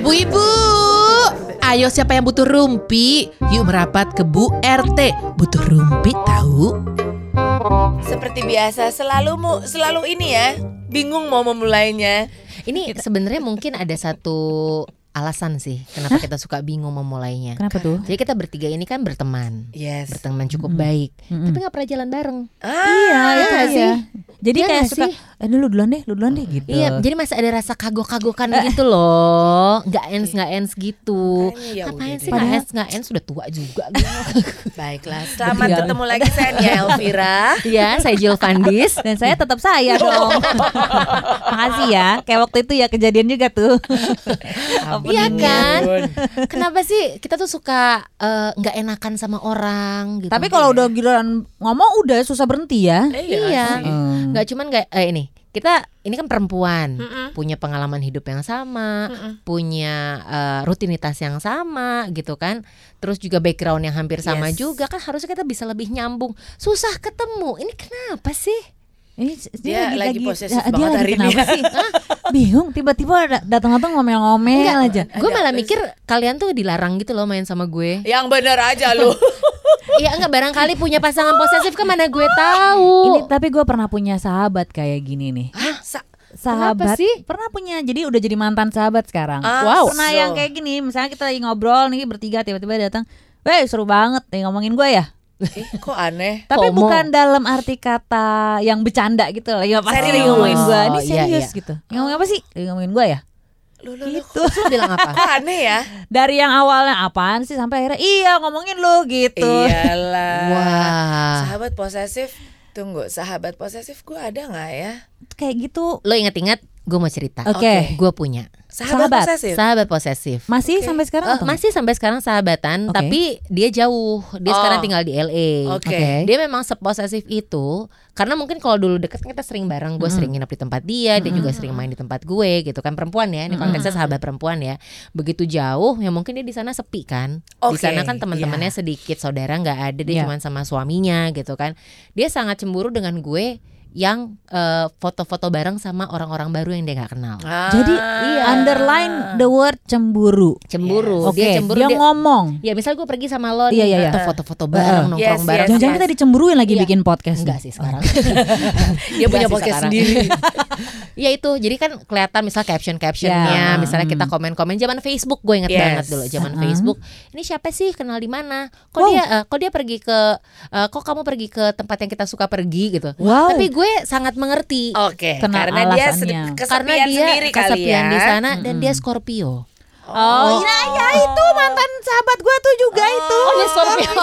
Bu Ibu, ayo siapa yang butuh rumpi? Yuk merapat ke Bu RT. Butuh rumpi tahu? Seperti biasa selalu mu selalu ini ya bingung mau memulainya. Ini sebenarnya mungkin ada satu alasan sih kenapa kita suka bingung memulainya. Kenapa tuh? Jadi kita bertiga ini kan berteman, Yes. berteman cukup Mm-mm. baik, Mm-mm. tapi nggak pernah jalan bareng. Ah, Iya, itu nggak dia. Jadi Iya kayak suka, sih? eh lu duluan deh, lu duluan deh gitu. Iya, jadi masih ada rasa kagok-kagokan gitu loh, nggak ens nggak ens gitu. Ya Ngapain udah sih nggak ens nggak ens sudah tua juga gitu. Baiklah, selamat Iya. ketemu lagi saya Nia Elvira. Iya, saya Jill Fandis. Dan saya tetap saya dong. Makasih ya. Kayak waktu itu ya kejadian juga tuh. Iya kan? Ampun. Kenapa sih kita tuh suka eh, nggak enakan sama orang gitu? Tapi kalau udah giliran ngomong udah susah berhenti ya. Eh, Iya. sih. Hmm. nggak cuman kayak eh, ini kita ini kan perempuan Mm-mm. punya pengalaman hidup yang sama Mm-mm. punya eh, rutinitas yang sama gitu kan terus juga background yang hampir sama Yes. juga kan harusnya kita bisa lebih nyambung susah ketemu ini kenapa sih Ini Dia lagi posesif dia banget lagi hari ini. sih? Bingung tiba-tiba da- datang-datang ngomel-ngomel aja. gue malah mikir kalian tuh dilarang gitu loh main sama gue Yang bener aja lu. Iya enggak barangkali punya pasangan posesif kan mana gue tahu Ini tapi gue pernah punya sahabat kayak gini nih. Hah? Sa- Sahabat Kenapa sih? pernah punya jadi udah jadi mantan sahabat sekarang. Ah, wow. Pernah so. yang kayak gini, misalnya kita lagi ngobrol nih bertiga tiba-tiba datang, "Weh, seru banget nih ngomongin gue ya." Eh, kok aneh? Tapi FOMO. bukan dalam arti kata yang bercanda gitu loh. Ya pasti Serius. lagi ngomongin gue. Ini Oh, iya, serius iya. gitu. Yang ngomongin apa sih? Lagi ngomongin gue ya? Lu, lu, lu. Gitu. Lu bilang apa? Kok aneh ya? Dari yang awalnya apaan sih sampai akhirnya iya ngomongin lu gitu. Iyalah. Wah Sahabat posesif. Tunggu, sahabat posesif gue ada nggak ya? Kayak gitu. Lo inget-inget gue mau cerita Oke. Gue punya Sahabat, Sahabat. posesif. Sahabat posesif Masih Oke. sampai sekarang Eh, atau masih sampai sekarang sahabatan, Oke. tapi dia jauh. Dia Oh. sekarang tinggal di LA. Oke. Oke. Dia memang seposesif itu karena mungkin kalau dulu deket kan kita sering bareng, gue Mm-mm. sering nginep di tempat dia, dia juga sering main di tempat gue gitu kan perempuan ya. Ini konteksnya sahabat perempuan ya. Begitu jauh, ya mungkin dia di sana sepi kan. Di Oke, sana kan teman-temannya sedikit, saudara nggak ada, dia Iya. cuma sama suaminya gitu kan. Dia sangat cemburu dengan gue yang eh, foto-foto bareng sama orang-orang baru yang dia nggak kenal. Ah. Jadi underline the word cemburu. Cemburu, Oke, dia cemburu dia dia- ngomong. Ya misal gue pergi sama lo Iya, nih, iya, iya. atau foto-foto bareng, Yes, nongkrong yes, bareng. Jangan-jangan kita dicemburuin lagi Iya. bikin podcast. Enggak sih sekarang. Dia punya podcast sekarang. sendiri. Iya itu, jadi kan kelihatan misal caption-captionnya, Ya. misalnya kita komen-komen zaman Facebook, gue inget Yes. banget dulu zaman Uh-uh. Facebook. Ini siapa sih kenal di mana? Kok Wow. dia, eh, kok dia pergi ke, eh, kok kamu pergi ke tempat yang kita suka pergi gitu? Wow. Tapi gue sangat mengerti Oke, Kenal karena dia kesepian karena dia sendiri kali kesepian ya. di sana dan dia Scorpio. Oh, iya ya itu mantan sahabat gue tuh juga itu. Oh, dia Scorpio.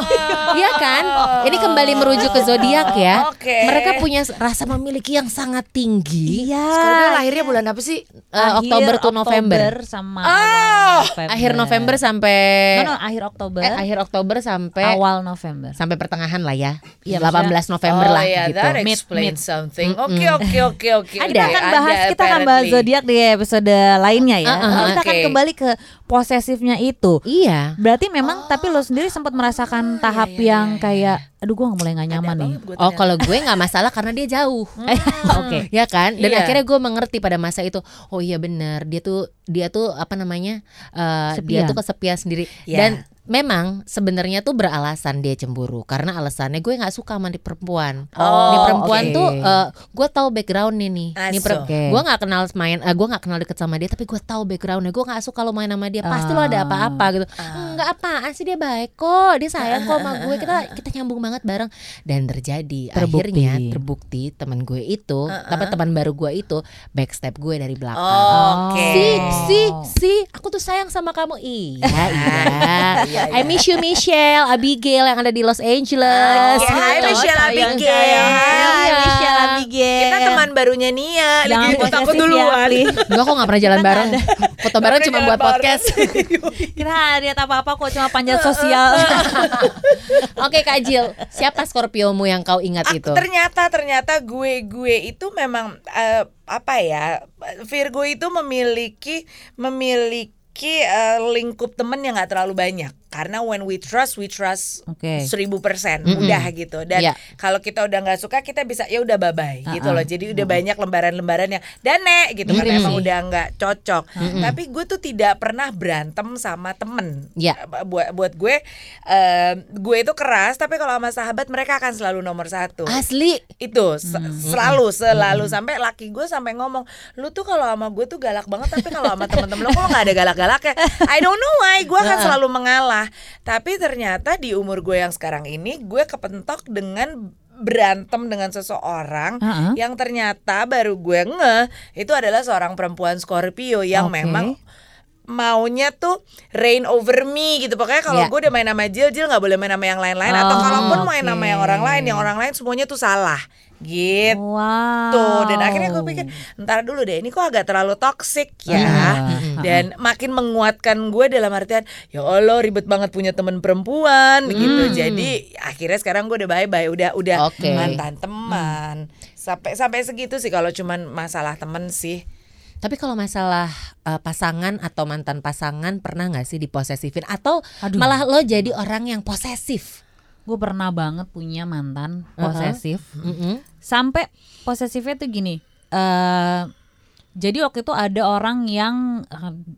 Iya kan? Ini kembali merujuk ke zodiak ya. Oke. Mereka punya rasa memiliki yang sangat tinggi. Iya. Scorpio lahirnya bulan apa sih? Eh, Akhir Oktober to November. sama Oh. November. Akhir November sampai No, no, akhir Oktober. eh, akhir Oktober sampai awal November. sampai pertengahan lah ya. Iya, 18 November oh, lah ya, gitu. that Mid- mid. something. Oke, oke, oke, oke. Ada. Kita akan bahas Ada, kita akan bahas zodiak di episode lainnya ya. Nah, kita akan Oke. kembali ke posesifnya itu. Iya. Berarti memang tapi lo sendiri sempat merasakan tahap iya, iya, yang iya, kayak aduh gue mulai nggak Ada nyaman nih. Oh kalau gue nggak masalah karena dia jauh. Eh, Oke. ya kan dan Iya. akhirnya gue mengerti pada masa itu oh iya benar dia tuh dia tuh apa namanya eh, dia tuh kesepian sendiri Iya. dan memang sebenarnya tuh beralasan dia cemburu karena alasannya gue nggak suka sama di perempuan Oh, Nih perempuan oke. tuh eh, gue tahu backgroundnya nih nih per- Oke. gue nggak kenal main eh, gue nggak kenal deket sama dia tapi gue tahu backgroundnya gue nggak suka lo main sama dia pasti lo ada Ah. apa-apa gitu Ah. nggak apaan sih dia baik kok dia sayang kok sama gue kita kita nyambung banget bareng dan terjadi Terbukti. akhirnya terbukti teman gue itu tapi teman baru gue itu backstep gue dari belakang Oke. Si, si, si, aku tuh sayang sama kamu. Iya, iya. I miss you Michelle, Abigail yang ada di Los Angeles. Oke, Hai Gitu. Michelle Abigail. Hai Iya. Michelle Abigail. Kita teman barunya Nia. Jangan Lagi ikut aku ya, duluan. Enggak kok gak pernah jalan bareng. Foto bareng cuma buat bareng. podcast. Kita lihat apa-apa kok cuma panjat sosial. Oke Kak Jill, siapa Scorpiomu yang kau ingat Ah, itu? Ternyata ternyata gue gue itu memang eh, apa ya Virgo itu memiliki memiliki eh, lingkup temen yang nggak terlalu banyak. Karena when we trust we trust seribu persen. Mm-mm. udah gitu. Dan Iya. kalau kita udah nggak suka kita bisa ya udah bye bye gitu Ah-ah. loh. Jadi udah banyak lembaran-lembaran yang dane gitu Mirip karena emang udah nggak cocok. Tapi gue tuh tidak pernah berantem sama temen. Iya. buat buat gue eh, gue itu keras tapi kalau sama sahabat mereka akan selalu nomor satu. Asli. itu se- selalu selalu. Sampai laki gue sampai ngomong lu tuh kalau sama gue tuh galak banget tapi kalau sama temen-temen lo kok nggak ada galak-galaknya? I don't know why. Gue akan selalu mengalah tapi ternyata di umur gue yang sekarang ini gue kepentok dengan berantem dengan seseorang Uh-uh. yang ternyata baru gue ngeh itu adalah seorang perempuan Scorpio yang Oke. memang maunya tuh reign over me gitu pokoknya kalau Ya. gue udah main sama Jill Jill nggak boleh main sama yang lain-lain atau Oh, kalaupun main sama yang orang lain yang orang lain semuanya tuh salah gitu Wow. dan akhirnya gue pikir ntar dulu deh ini kok agak terlalu toxic ya Iya. dan makin menguatkan gue dalam artian ya Allah ribet banget punya temen perempuan gitu jadi akhirnya sekarang gue udah bye bye udah udah Oke. mantan teman sampai sampai segitu sih kalau cuman masalah temen sih Tapi kalau masalah eh, pasangan atau mantan pasangan pernah nggak sih diposesifin atau Aduh. malah lo jadi orang yang posesif? Gue pernah banget punya mantan posesif. Mm-mm. Sampai posesifnya tuh gini. eh jadi waktu itu ada orang yang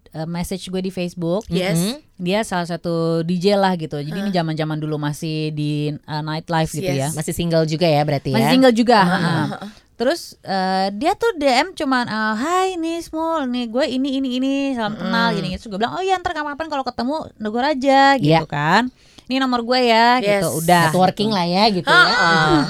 eh, message gue di Facebook. yes. Dia salah satu DJ lah gitu. Jadi ini zaman-zaman dulu masih di eh, nightlife gitu ya. Yes. Masih single juga ya berarti ya? Masih single juga. ha. Terus eh, dia tuh DM cuman eh, Hai nih Small nih gue ini ini ini salam kenal gini gitu. Gue bilang oh iya ntar kapan-kapan kalau ketemu negur aja gitu Iya. kan. Ini nomor gue ya Yes. gitu. Udah. Networking lah ya gitu ya.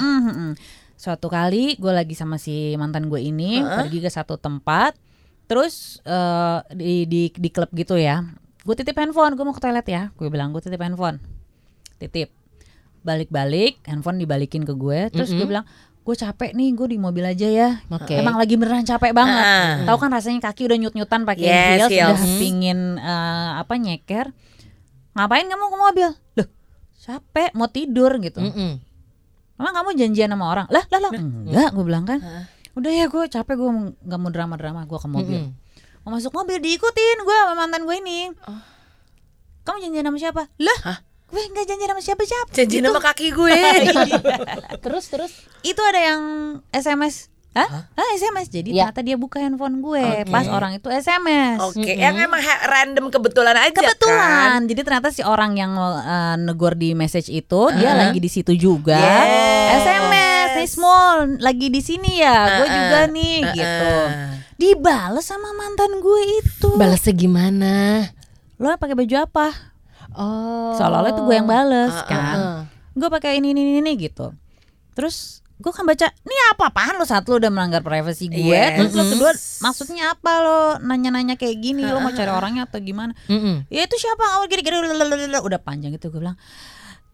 Mm, mm, mm. Suatu kali gue lagi sama si mantan gue ini pergi ke satu tempat, terus eh, di di di klub gitu ya. Gue titip handphone, gue mau ke toilet ya. Gue bilang gue titip handphone, titip. Balik-balik, handphone dibalikin ke gue. Terus gue bilang gue capek nih, gue di mobil aja ya. Oke. Emang lagi beneran capek banget. Ah. Tahu kan rasanya kaki udah nyut-nyutan pakai Yes, heels, udah heels. pingin eh, apa nyeker. Ngapain kamu ke mobil? Capek mau tidur gitu. Mm-mm. Emang kamu janjian sama orang? Lah, lah, lah. Enggak, gue bilang kan. Udah ya gue capek gue nggak mau drama-drama gue ke mobil. Mm-mm. Mau masuk mobil diikutin gue sama mantan gue ini. Kamu janjian sama siapa? Lah, gue nggak janjian sama siapa-siapa. janji Itu- nama kaki gue Terus terus Itu ada yang SMS. Hah? Ah, SMS. Jadi Ya. ternyata dia buka handphone gue. Pas orang itu SMS. oke yang emang random kebetulan aja Kebetulan. kan Jadi ternyata si orang yang uh, negor di message itu dia lagi di situ juga. Yes. SMS, nih small, lagi di sini ya. Gue Uh-uh. juga nih gitu. Uh-uh. Dibales sama mantan gue itu. balasnya gimana? Lo pakai baju apa? Oh. Seolah-olah itu gue yang bales Uh-uh. kan. Gue pakai ini ini ini ini gitu. Terus gue kan baca, nih apa-apaan lo saat lo udah melanggar privasi gue. Yes. Terus lo kedua, maksudnya apa lo nanya-nanya kayak gini? Lo mau cari orangnya atau gimana? Mm-mm. ya itu siapa oh gini gini lalalala. udah panjang gitu gue bilang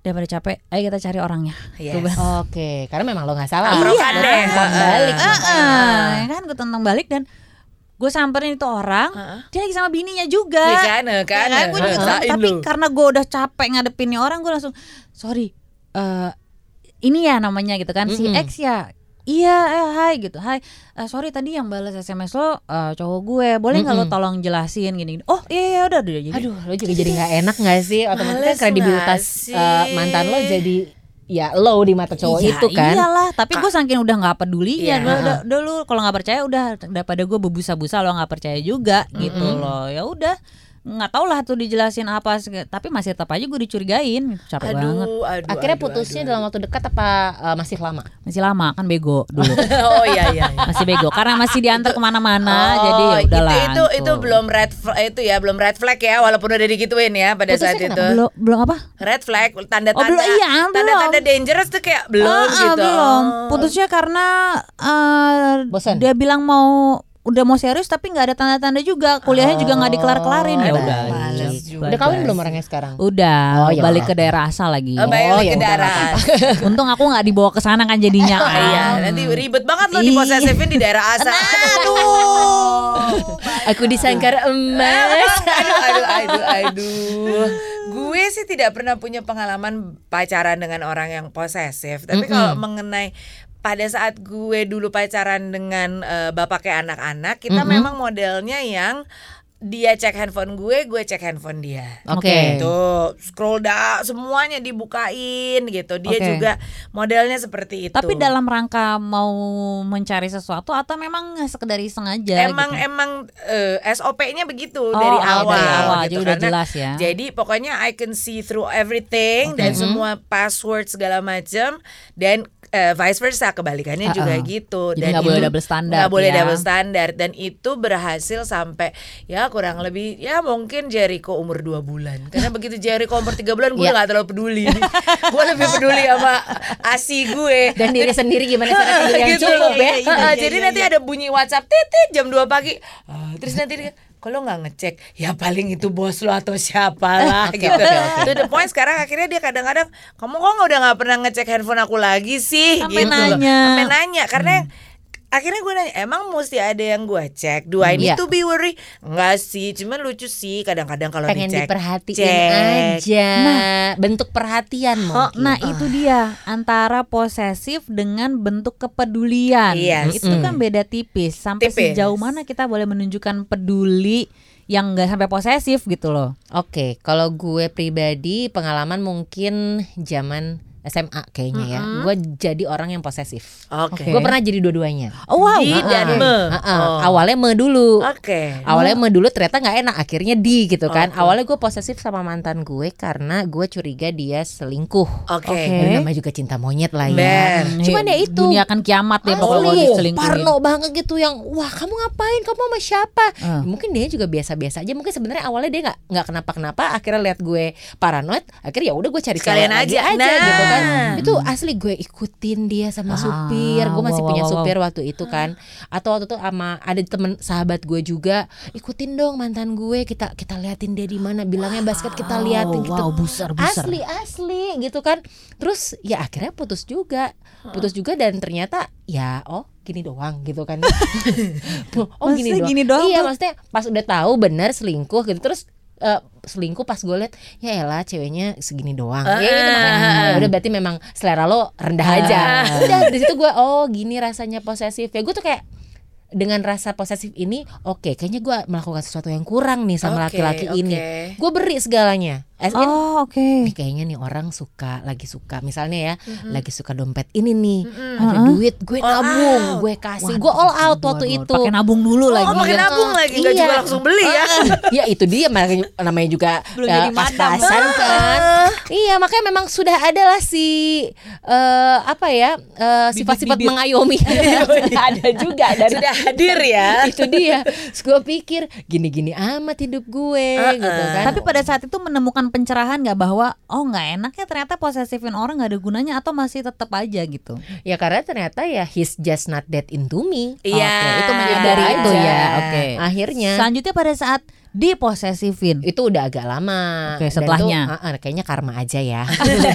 daripada capek ayo kita cari orangnya Yes. Oke, karena memang lo nggak salah. Iya. deh. Tentang balik. "Ah, ah." ya kan gue tentang balik dan gue samperin itu orang Heeh. dia lagi sama bininya juga Iya kan, eh, kan, Ya gue juga ngerasain tapi karena gue udah capek ngadepin nih orang gue langsung sorry eh ini ya namanya gitu kan si Mm-mm. X ya Iya, eh, hai gitu. Hai, eh, sorry tadi yang balas SMS lo eh, cowok gue. Boleh nggak lo Mm-mm. tolong jelasin gini? Oh iya, iya udah, udah jadi. Aduh, lo juga jadi nggak enak nggak sih? Otomatis kan kredibilitas sih? mantan lo jadi ya low di mata cowok Iya, itu kan. Iyalah, tapi gue saking udah nggak pedulinya. Iya. Udah, udah, udah lu kalau nggak percaya udah daripada gue bebusa-busa lo nggak percaya juga gitu loh. Ya udah nggak tau lah tuh dijelasin apa tapi masih tetap aja gue dicurigain capek banget aduh, aduh, Akhirnya aduh, putusnya aduh, dalam waktu dekat apa eh, masih lama? masih lama kan bego dulu oh iya iya, iya. masih bego karena masih diantar ke mana-mana Oh, jadi ya udahlah itu itu, itu belum red flag itu ya belum red flag ya walaupun udah digituin ya pada Putusnya saat kenapa? itu belum belum apa red flag tanda-tanda Oh, belum, iya, tanda-tanda belum. dangerous tuh kayak belum Ah, ah, gitu belum Oh. putusnya karena eh, Bosan? dia bilang mau udah mau serius tapi nggak ada tanda-tanda juga kuliahnya juga nggak dikelar-kelarin ya Oh, udah gitu. Udah kawin belum orangnya sekarang? Udah, Oh, ya balik ke daerah asal lagi. Oh, balik Oh, ke ya udah, darat. Untung aku nggak dibawa ke sana kan jadinya kan. Iya, nanti ribet banget lo Iya. diposesifin di daerah asal. Aduh. Aku disangkar emas. aduh, aduh, aduh, aduh. Gue sih tidak pernah punya pengalaman pacaran dengan orang yang posesif. Tapi kalau mengenai pada saat gue dulu pacaran dengan eh, bapak kayak anak-anak, kita memang modelnya yang dia cek handphone gue, gue cek handphone dia. Oke. Gitu, scroll dah semuanya dibukain gitu. Dia Oke. juga modelnya seperti itu. Tapi dalam rangka mau mencari sesuatu atau memang sekedar iseng aja emang gitu? emang eh, SOP-nya begitu Oh, dari awal, dari awal, gitu. jadi udah Karena- jelas ya. Jadi pokoknya I can see through everything Oke. dan semua password segala macam dan eh, vice versa kebalikannya juga Uh-uh. gitu. Jadi dan nggak boleh double standar nggak boleh ya. double standar dan itu berhasil sampai ya kurang lebih ya mungkin Jericho umur dua bulan karena begitu Jericho umur tiga bulan gue Ya. nggak terlalu peduli gue lebih peduli sama asi gue Dan diri sendiri gimana cara tidur yang Gitu. cukup ya. Iya, iya, iya, jadi nanti ada bunyi WhatsApp titit jam 2 pagi. Ah, terus nanti dia kalau nggak ngecek ya paling itu bos lo atau siapa lah Oke, gitu. oke. To the point sekarang akhirnya dia kadang-kadang kamu kok nggak udah nggak pernah ngecek handphone aku lagi sih Sampai gitu loh. nanya. Sampai nanya karena akhirnya gue nanya emang mesti ada yang gue cek do I need Iya. to be worry enggak sih cuman lucu sih kadang-kadang kalau Pengen dicek diperhatiin cek. aja. Bentuk perhatian Oh, mungkin. nah itu dia antara posesif dengan bentuk kepedulian. Iya. Itu kan beda tipis. Sampai Tipis. sejauh mana kita boleh menunjukkan peduli yang nggak sampai posesif gitu loh. Oke, kalau gue pribadi pengalaman mungkin zaman SMA kayaknya ya. Gue jadi orang yang posesif. Oke. Gue pernah jadi dua-duanya. Oh wow. Di dan Ah, me. ah, ah. Oh. Awalnya me dulu. Oke. Awalnya me dulu ternyata nggak enak, akhirnya di gitu kan. Oke. Awalnya gue posesif sama mantan gue karena gue curiga dia selingkuh. Oke. Ya, namanya juga cinta monyet lah ya. Ben. Cuman ya itu. Dunia akan kiamat deh pokoknya diselingkuhin. Parno banget gitu yang wah kamu ngapain kamu sama siapa Ah. mungkin dia juga biasa-biasa aja mungkin sebenarnya awalnya dia nggak nggak kenapa-kenapa akhirnya lihat gue paranoid akhirnya ya udah gue cari lagi aja. aja Nah. gitu kan? Itu asli gue ikutin dia sama Ah, supir. Gue masih wow, punya wow, wow. supir waktu itu kan. Atau waktu itu sama ada temen sahabat gue juga ikutin dong mantan gue kita kita liatin dia di mana bilangnya basket kita liatin gitu. wow, busar, busar. asli asli gitu kan. Terus ya akhirnya putus juga. Putus juga dan ternyata ya oh gini doang gitu kan. Oh gini doang. gini doang iya maksudnya pas udah tahu benar selingkuh gitu terus eh, selingkuh pas gue liat ya elah ceweknya segini doang. Ya gitu makanya ya udah berarti memang selera lo rendah aja. Udah dari situ gue oh gini rasanya posesif. Ya gue tuh kayak dengan rasa posesif ini oke kayaknya gue melakukan sesuatu yang kurang nih sama laki-laki ini. oke. gue beri segalanya As in, Oh oke. Nih kayaknya nih orang suka lagi suka misalnya ya lagi suka dompet ini nih ada duit gue All nabung out. gue kasih gue all out waktu itu Pakai nabung dulu Oh, lagi. pakai ya. nabung lagi nggak Iya. juga langsung beli ya. ya itu dia makanya namanya juga Belum jadi madam. pas-pasan kan iya makanya memang sudah ada lah si eh, apa ya eh, sifat-sifat mengayomi sudah ada juga dan Sudah hadir ya. itu dia Terus gue pikir gini-gini amat hidup gue gitu kan Tapi pada saat itu menemukan pencerahan nggak bahwa oh nggak enak ya ternyata posesifin orang nggak ada gunanya atau masih tetap aja gitu. ya karena ternyata ya he's just not that into me Iya. Oke, itu menyadari Itu ya. Oke. akhirnya Selanjutnya pada saat diposesifin. itu udah agak lama. Oke, Dan setelahnya. tuh, ah, ah, kayaknya karma aja ya.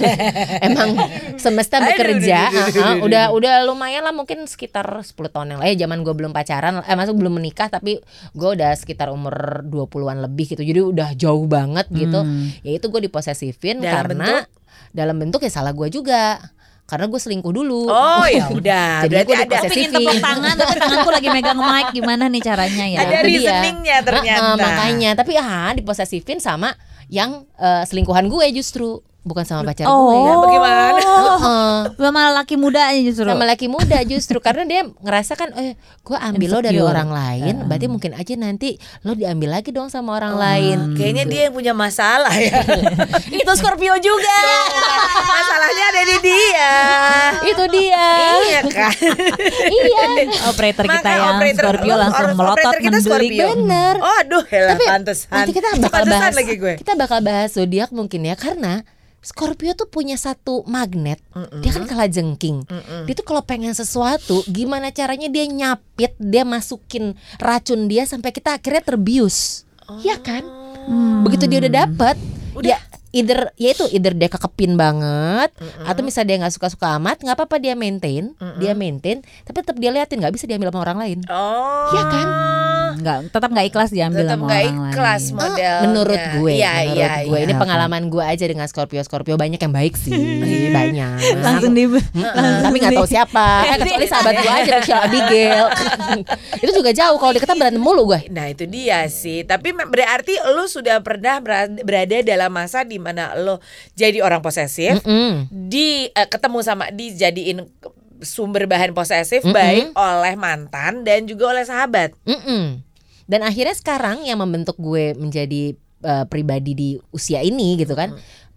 Emang semesta bekerja. aduh, aduh, aduh, aduh, udah udah lumayan lah mungkin sekitar 10 tahun yang lalu. Ya zaman gue belum pacaran, eh masuk belum menikah tapi gue udah sekitar umur 20-an lebih gitu. Jadi udah jauh banget gitu. Hmm. Ya itu gue diposesifin Dalam karena bentuk? dalam bentuk ya salah gue juga. Karena gue selingkuh dulu. Oh ya udah. Jadi gua ada. Pengen tepuk tangan tapi tanganku lagi megang mic gimana nih caranya ya? Ada dia. reasoningnya ternyata. Ah, makanya tapi ah diposesifin sama yang eh, selingkuhan gue justru bukan sama pacar gue ya. Oh, Bagaimana? Heeh. Sama laki muda aja justru. sama laki muda justru karena dia ngerasa kan eh gue ambil lo dari orang lain berarti mungkin aja nanti lo diambil lagi dong sama orang Oh. lain Kayaknya dia yang punya masalah ya. itu Scorpio juga Masalahnya ada di dia. itu dia Iya kan. iya operator kita Maka yang operator- Scorpio oh, langsung melotot kita. Scorpio. Bener. Oh aduh, helah tapi pantesan. nanti kita bakal Pantesan bahas lagi gue. kita bakal bahas zodiak mungkin ya karena Scorpio tuh punya satu magnet, dia kan kalah jengking. Dia tuh kalau pengen sesuatu, gimana caranya dia nyapit, dia masukin racun dia sampai kita akhirnya terbius, Iya kan? Begitu dia udah dapet, ya either ya itu either dia kekepin banget, atau misalnya dia nggak suka-suka amat, nggak apa-apa dia maintain, dia maintain, tapi tetap dia liatin nggak bisa diambil sama orang lain. Oh. Iya kan? nggak tetap nggak ikhlas diambil Tetap sama nggak orang ikhlas lain. modelnya. menurut gue, Iya, menurut iya, gue iya. ini Apa? pengalaman gue aja dengan Scorpio Scorpio banyak yang baik sih, banyak. langsung di tapi nggak tahu siapa. Eh, kecuali sahabat gue aja Michelle Abigail. itu juga jauh kalau deketan berantem mulu gue. Nah itu dia sih. Tapi berarti lu sudah pernah bera- berada dalam masa di mana lo jadi orang posesif, Mm-mm. di eh, ketemu sama dijadiin sumber bahan posesif Mm-mm. baik oleh mantan dan juga oleh sahabat. Mm-mm. Dan akhirnya sekarang yang membentuk gue menjadi eh, pribadi di usia ini gitu kan.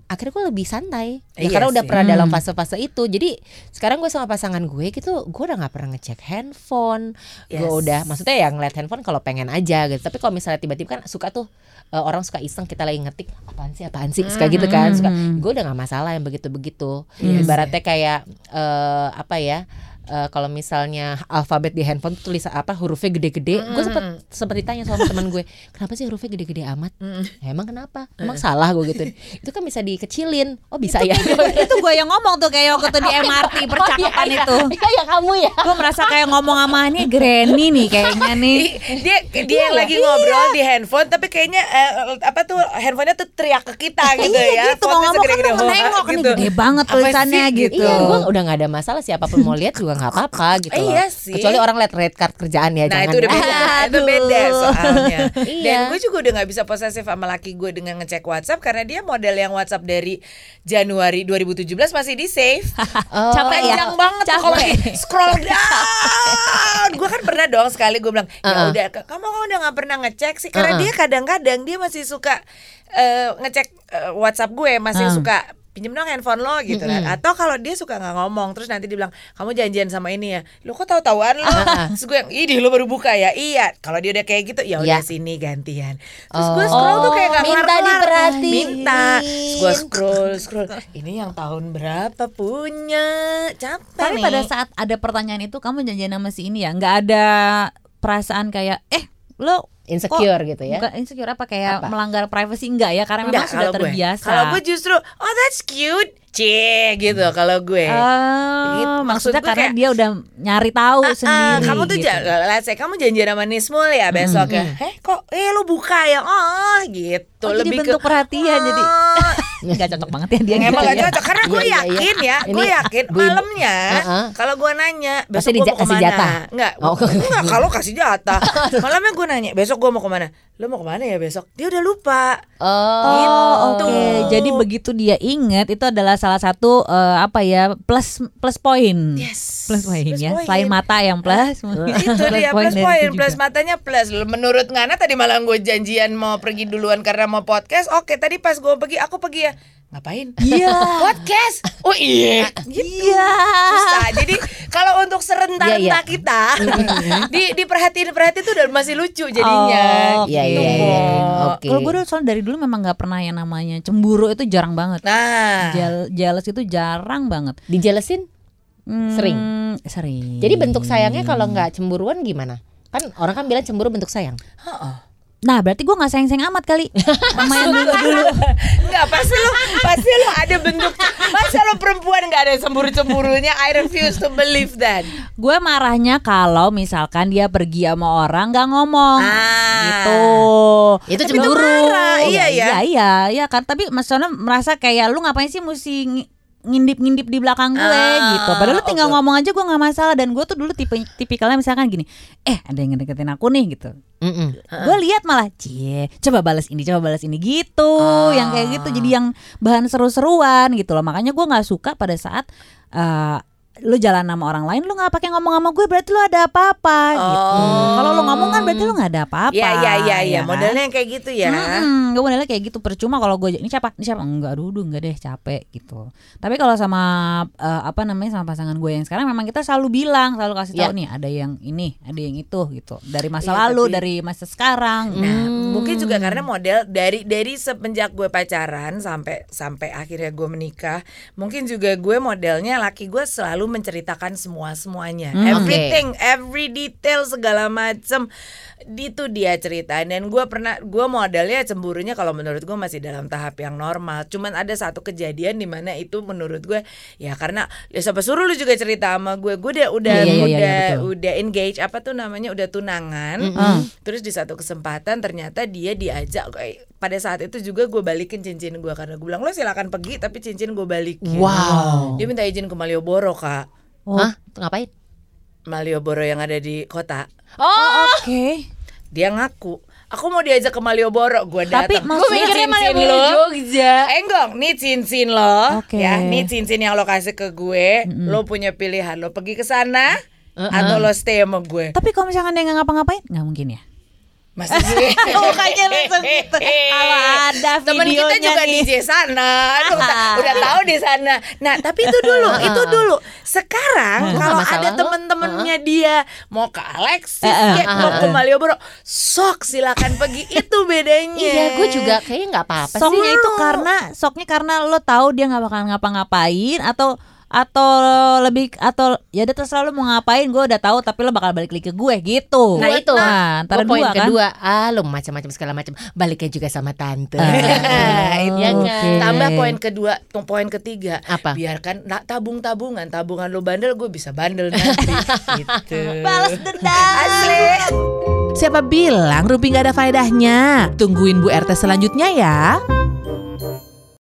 Akhirnya gue lebih santai ya Iya karena udah sih. pernah Hmm. dalam fase-fase itu. Jadi sekarang gue sama pasangan gue gitu, gue udah nggak pernah ngecek handphone. Gue Yes. udah, maksudnya ya ngeliat handphone kalau pengen aja gitu. Tapi kalau misalnya tiba-tiba kan suka tuh eh, orang suka iseng kita lagi ngetik apaan sih apaan sih suka gitu kan. Suka, Hmm. gue udah nggak masalah yang begitu-begitu. Iya Ibaratnya kayak eh, apa ya? Eh, kalau misalnya alfabet di handphone tuh tulis apa hurufnya gede-gede, gue sempet sempet ditanya sama teman gue, kenapa sih hurufnya gede-gede amat? "Ya, emang kenapa? Emang salah gue gitu. Itu kan bisa dikecilin. Oh bisa ya. itu gue yang ngomong tuh kayak waktu di MRT percakapan Oh, iya, itu Iya ya kamu ya. gue merasa kayak ngomong sama ini Granny nih kayaknya nih Ih, dia dia yang lagi ngobrol di handphone tapi kayaknya eh, apa tuh handphonenya tuh teriak ke kita gitu iya ya. gitu mau ngomong kan nengok nih gitu. gede banget tulisannya gitu Iya, gue udah nggak ada masalah siapa pun mau lihat juga nggak apa-apa gitu Eh, iya sih. Kecuali orang lihat red card kerjaan ya. Nah jangan itu udah beda, itu beda soalnya. Iya. Dan gue juga udah nggak bisa posesif sama laki gue dengan ngecek WhatsApp karena dia model yang WhatsApp dari Januari 2017 masih di save. Oh, Capek ya? Banget kalau scroll down. gue kan pernah dong sekali gue bilang, ya Uh-uh. udah kamu kok udah nggak pernah ngecek sih karena Uh-uh. dia kadang-kadang dia masih suka eh, ngecek eh, WhatsApp gue masih Uh. suka pinjem dong handphone lo gitu kan. Atau kalau dia suka nggak ngomong terus nanti dia bilang kamu janjian sama ini ya? Lo kok tahu tahuan lo terus gue yang ih lo baru buka ya? Iya. Kalau dia udah kayak gitu ya udah Iya. sini gantian. Terus gue scroll Oh, tuh kayak nggak minta diperhatiin. minta. Terus gue scroll scroll. Ini yang tahun berapa punya? Capek tapi nih. pada saat ada pertanyaan itu kamu janjian sama si ini ya? Nggak ada perasaan kayak eh lo insecure gitu ya. bukan insecure apa kayak Apa? melanggar privacy enggak ya karena Enggak, memang sudah kalau gue. terbiasa Kalau gue justru oh that's cute. Cie gitu kalau gue. Oh, Gitu, maksud maksudnya gue karena kayak- dia udah nyari tahu Ah, ah, sendiri. kamu tuh gitu. ja- let's say kamu janjian sama Nismul ya besok ya. Eh kok eh lu buka ya? Oh gitu. Oh, jadi Lebih bentuk ke perhatian jadi "Oh." nggak cocok banget ya dia. Emang gitu gak ya. cocok karena gue Iya, iya, iya. yakin ya, gue yakin malamnya kalau gue nanya besok gue mau ke mana? Enggak, Oh. enggak kalau kasih jatah. Malamnya gue nanya besok gue mau ke mana? Lo mau ke mana ya besok? Dia udah lupa. Oh, Oh, Gitu. oke. Jadi begitu dia ingat itu adalah salah satu eh, apa ya plus plus poin. Yes. Plus poin Plus ya. poin. Selain mata yang plus, itu dia plus poin itu plus matanya plus menurut Ngana tadi malam gue janjian mau pergi duluan karena mau podcast oke tadi pas gue pergi aku pergi ya ngapain Iya. podcast oh iya gitu Iya. susah jadi kalau untuk serentak Iya, iya. kita di diperhatiin perhatiin tuh udah masih lucu jadinya Oh, Iya, gitu, iya, iya. Mo. Oke. Kalau gue dulu soalnya dari dulu memang nggak pernah yang namanya cemburu itu jarang banget. nah Jel- jealous itu jarang banget. dijelasin. Hmm, Sering? Sering. Jadi bentuk sayangnya kalau nggak cemburuan gimana? Kan orang kan bilang cemburu bentuk sayang. Nah berarti gue nggak sayang-sayang amat kali sama yang dulu dulu. Enggak pasti lu pasti lu ada bentuk masa lu perempuan nggak ada cemburu cemburunya I refuse to believe that Gue marahnya kalau misalkan dia pergi sama orang nggak ngomong. Ah. Gitu. Itu Tapi itu cemburu. marah, iya ya. Iya iya iya kan. Tapi maksudnya merasa kayak lu ngapain sih mesti ng- ngintip-ngintip di belakang gue Ah, gitu. Padahal lu tinggal oke. ngomong aja gue nggak masalah dan gue tuh dulu tipe tipikalnya misalkan gini, eh ada yang ngedeketin aku nih gitu. Mm-mm. Gue lihat malah, cie, coba balas ini, coba balas ini gitu, Ah. yang kayak gitu. Jadi yang bahan seru-seruan gitu loh. Makanya gue nggak suka pada saat eh, lu jalan sama orang lain, lu nggak pakai ngomong sama gue, berarti lu ada apa-apa gitu. Oh. Kalau lu ngomong kan berarti lu nggak ada apa-apa. Iya iya iya iya ya kan? modelnya yang kayak gitu ya. Hmm, gue modelnya kayak gitu percuma kalau gue ini siapa ini siapa enggak aduh, enggak deh capek gitu tapi kalau sama eh, apa namanya sama pasangan gue yang sekarang memang kita selalu bilang selalu kasih tahu Ya. nih ada yang ini ada yang itu gitu dari masa Iya, lalu tapi- dari masa sekarang Nah, Hmm. mungkin juga karena model dari dari semenjak gue pacaran sampai sampai akhirnya gue menikah, mungkin juga gue modelnya laki gue selalu selalu menceritakan semua semuanya, Hmm, everything, every detail segala macem. Itu dia ceritain dan gue pernah gue modalnya cemburunya kalau menurut gue masih dalam tahap yang normal. Cuman ada satu kejadian di mana itu menurut gue ya karena ya siapa suruh lu juga cerita sama gue gue udah udah Iya, iya, iya, udah betul. udah engage apa tuh namanya udah tunangan. Mm. terus di satu kesempatan ternyata dia diajak kayak pada saat itu juga gue balikin cincin gue karena gue bilang lo silakan pergi tapi cincin gue balikin Wow. dia minta izin ke Malioboro kak Hah? Ngapain? Malioboro yang ada di kota Oh, Oke. dia ngaku aku mau diajak ke Malioboro gue Tapi datang maksudnya- Nih mikirnya cincin Malioboro lo. Jogja. Enggong, nih cincin lo, Oke. ya, nih cincin yang lo kasih ke gue, lo punya pilihan, lo pergi ke sana atau lo stay sama gue. Tapi kalau misalkan dia nggak ngapa-ngapain, nggak mungkin ya. Masih sih. Mukanya langsung gitu. Kalau ada Temen kita videonya juga nih. DJ sana, udah, udah tahu di sana. Nah, tapi itu dulu, itu dulu. Sekarang Gua kalau ada temen-temennya dia mau ke Alexis, Eh, eh, kayak eh, mau ke. Malioboro, sok silakan pergi. Itu bedanya. Iya, gue juga kayaknya nggak apa-apa sih. Soknya itu karena soknya karena lo tahu dia nggak bakal ngapa-ngapain atau atau lebih atau ya udah terserah lo mau ngapain gue udah tahu tapi lo bakal balik lagi ke gue gitu Nah itu nah, antara Gua poin dua kan kedua Ah lo macam-macam segala macam Baliknya juga sama tante Ah, Iya itu. kan? Tambah poin kedua, poin ketiga. Apa? Biarkan nah, tabung-tabungan, tabungan lo bandel, gue bisa bandel nanti. gitu. balas dendam Asli. Siapa bilang Rupi nggak ada faedahnya? Tungguin Bu RT selanjutnya ya.